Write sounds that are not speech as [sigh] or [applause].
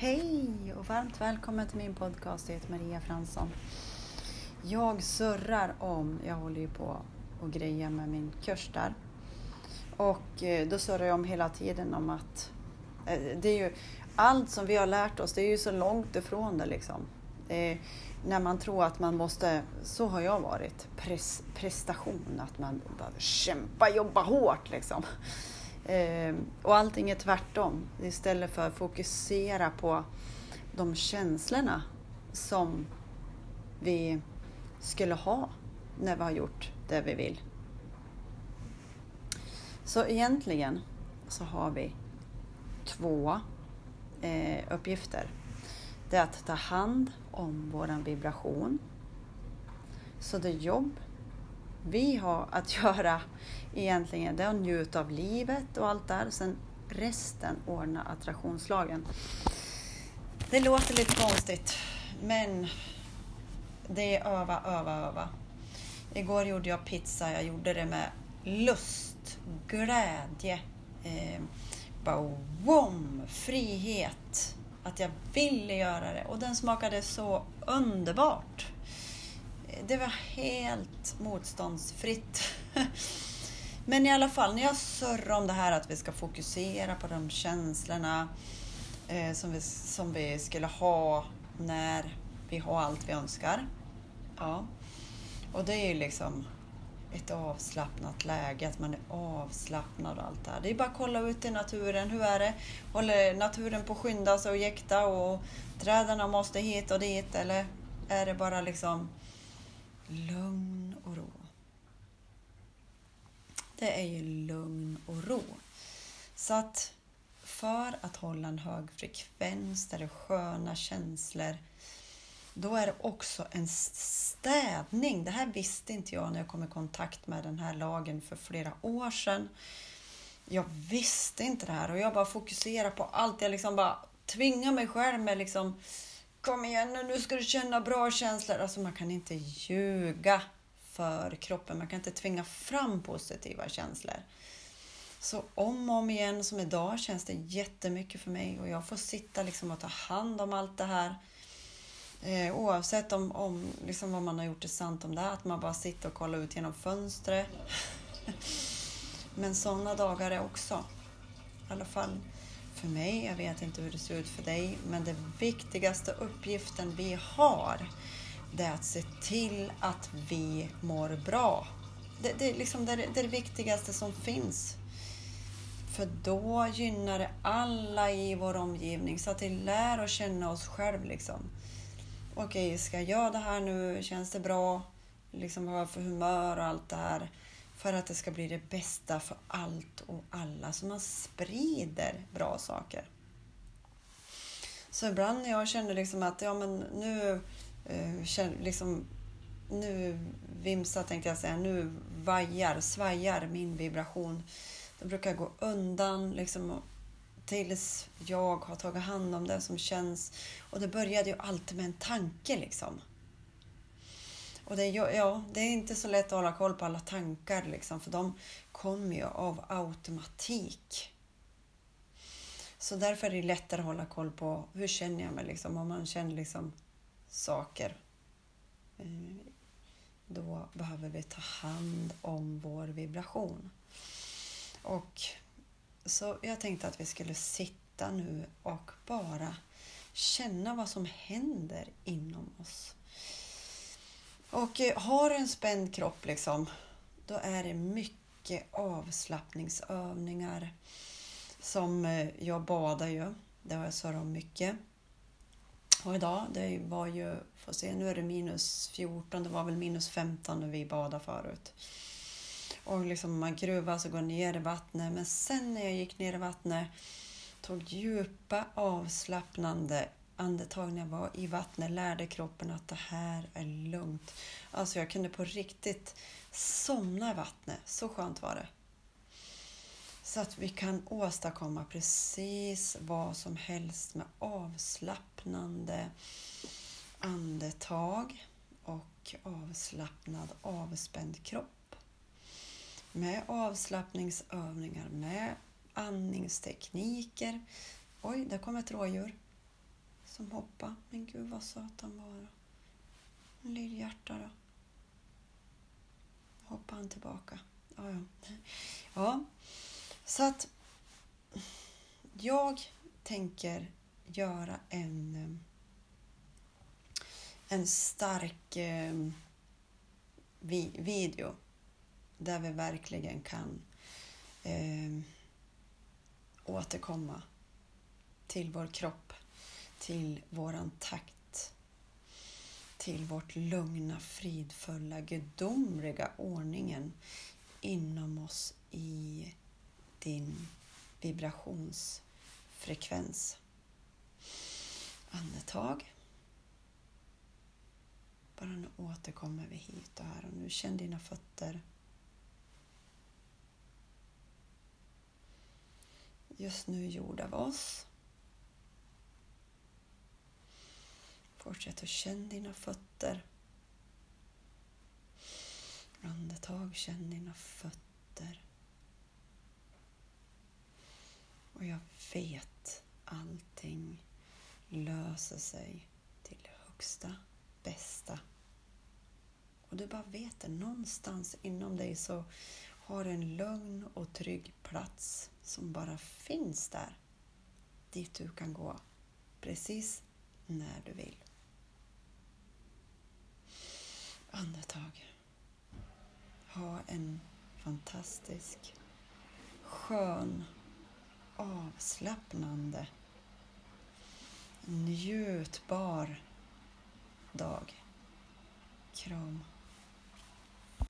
Hej och varmt välkommen till min podcast. Jag heter Maria Fransson. Jag surrar om, jag håller ju på och grejer med min kurs där. Och eh, då surrar jag om hela tiden om att eh, det är ju allt som vi har lärt oss, det är ju så långt ifrån det liksom. Det är, när man tror att man måste, så har jag varit, Pres, prestation, att man behöver kämpa, jobba hårt liksom. Ehm, och allting är tvärtom. Istället för att fokusera på de känslorna som vi skulle ha när vi har gjort det vi vill. Så egentligen så har vi två eh, uppgifter. Det är att ta hand om våran vibration. Så det jobb vi har att [laughs] göra egentligen det är att njuta av livet och allt där. Sen resten ordna attraktionslagen. Det låter lite konstigt, men det är öva, öva, öva. Igår gjorde jag pizza. Jag gjorde det med lust, glädje, eh, bara wom, frihet. Att jag ville göra det och den smakade så underbart. Det var helt motståndsfritt. Men i alla fall, när jag surrar om det här att vi ska fokusera på de känslorna eh, som, vi, som vi skulle ha när vi har allt vi önskar. Ja. Och det är ju liksom ett avslappnat läge, att man är avslappnad och allt det här. Det är bara att kolla ut i naturen. Hur är det? Håller naturen på att skynda sig och jäkta och träden måste hit och dit? Eller är det bara liksom lugn och ro? Det är ju lugn och ro. Så att för att hålla en hög frekvens där det är sköna känslor då är det också en städning. Det här visste inte jag när jag kom i kontakt med den här lagen för flera år sedan. Jag visste inte det här och jag bara fokuserade på allt. Jag liksom bara tvingade mig själv med liksom Kom igen nu, nu ska du känna bra känslor. Alltså man kan inte ljuga för kroppen. Man kan inte tvinga fram positiva känslor. Så om och om igen, som idag, känns det jättemycket för mig och jag får sitta liksom och ta hand om allt det här. Eh, oavsett om, om liksom vad man har gjort är sant om det, att man bara sitter och kollar ut genom fönstret. [laughs] Men sådana dagar är också. I alla fall för mig, jag vet inte hur det ser ut för dig, men den viktigaste uppgiften vi har det är att se till att vi mår bra. Det, det, liksom det, det är det viktigaste som finns. För då gynnar det alla i vår omgivning så att vi lär oss känna oss själva. Liksom. Okej, ska jag göra det här nu? Känns det bra? Liksom vad har jag för humör och allt det här? För att det ska bli det bästa för allt och alla. Så man sprider bra saker. Så ibland när jag känner liksom att ja, men nu eh, liksom, nu vimsar, tänkte jag säga, nu vajar, svajar min vibration. Då brukar jag gå undan liksom, tills jag har tagit hand om det som känns. Och det började ju alltid med en tanke liksom. Och det, är, ja, det är inte så lätt att hålla koll på alla tankar liksom, för de kommer ju av automatik. Så därför är det lättare att hålla koll på hur känner jag mig liksom, om man känner liksom saker. Eh, då behöver vi ta hand om vår vibration. Och så jag tänkte att vi skulle sitta nu och bara känna vad som händer inom oss. Och eh, har du en spänd kropp liksom, då är det mycket avslappningsövningar. Som eh, jag badar ju, det har jag svarat om mycket. Och idag, det var ju, får se, nu är det minus 14, det var väl minus 15 när vi badade förut. Och liksom man gruvas och går ner i vattnet. Men sen när jag gick ner i vattnet, tog djupa avslappnande andetag när jag var i vattnet, lärde kroppen att det här är lugnt. Alltså jag kunde på riktigt somna i vattnet. Så skönt var det. Så att vi kan åstadkomma precis vad som helst med avslappnande andetag och avslappnad avspänd kropp. Med avslappningsövningar, med andningstekniker. Oj, där kom ett rådjur som hoppade. Men gud vad söt han var. En lillhjärta då. Hoppade han tillbaka. Ja, ja. ja, så att jag tänker göra en, eh, en stark eh, video där vi verkligen kan eh, återkomma till vår kropp, till våran takt, till vårt lugna, fridfulla, gudomliga ordningen inom oss i din vibrationsfrekvens. Andetag. Bara nu återkommer vi hit och här och nu. Känn dina fötter. Just nu gjord av oss. Fortsätt att känna dina fötter. Andetag, känn dina fötter. Och jag vet allting löser sig till högsta, bästa. Och du bara vet det, någonstans inom dig så har du en lugn och trygg plats som bara finns där. Dit du kan gå precis när du vill. Andetag. Ha en fantastisk, skön, avslappnande, njutbar dag. Kram.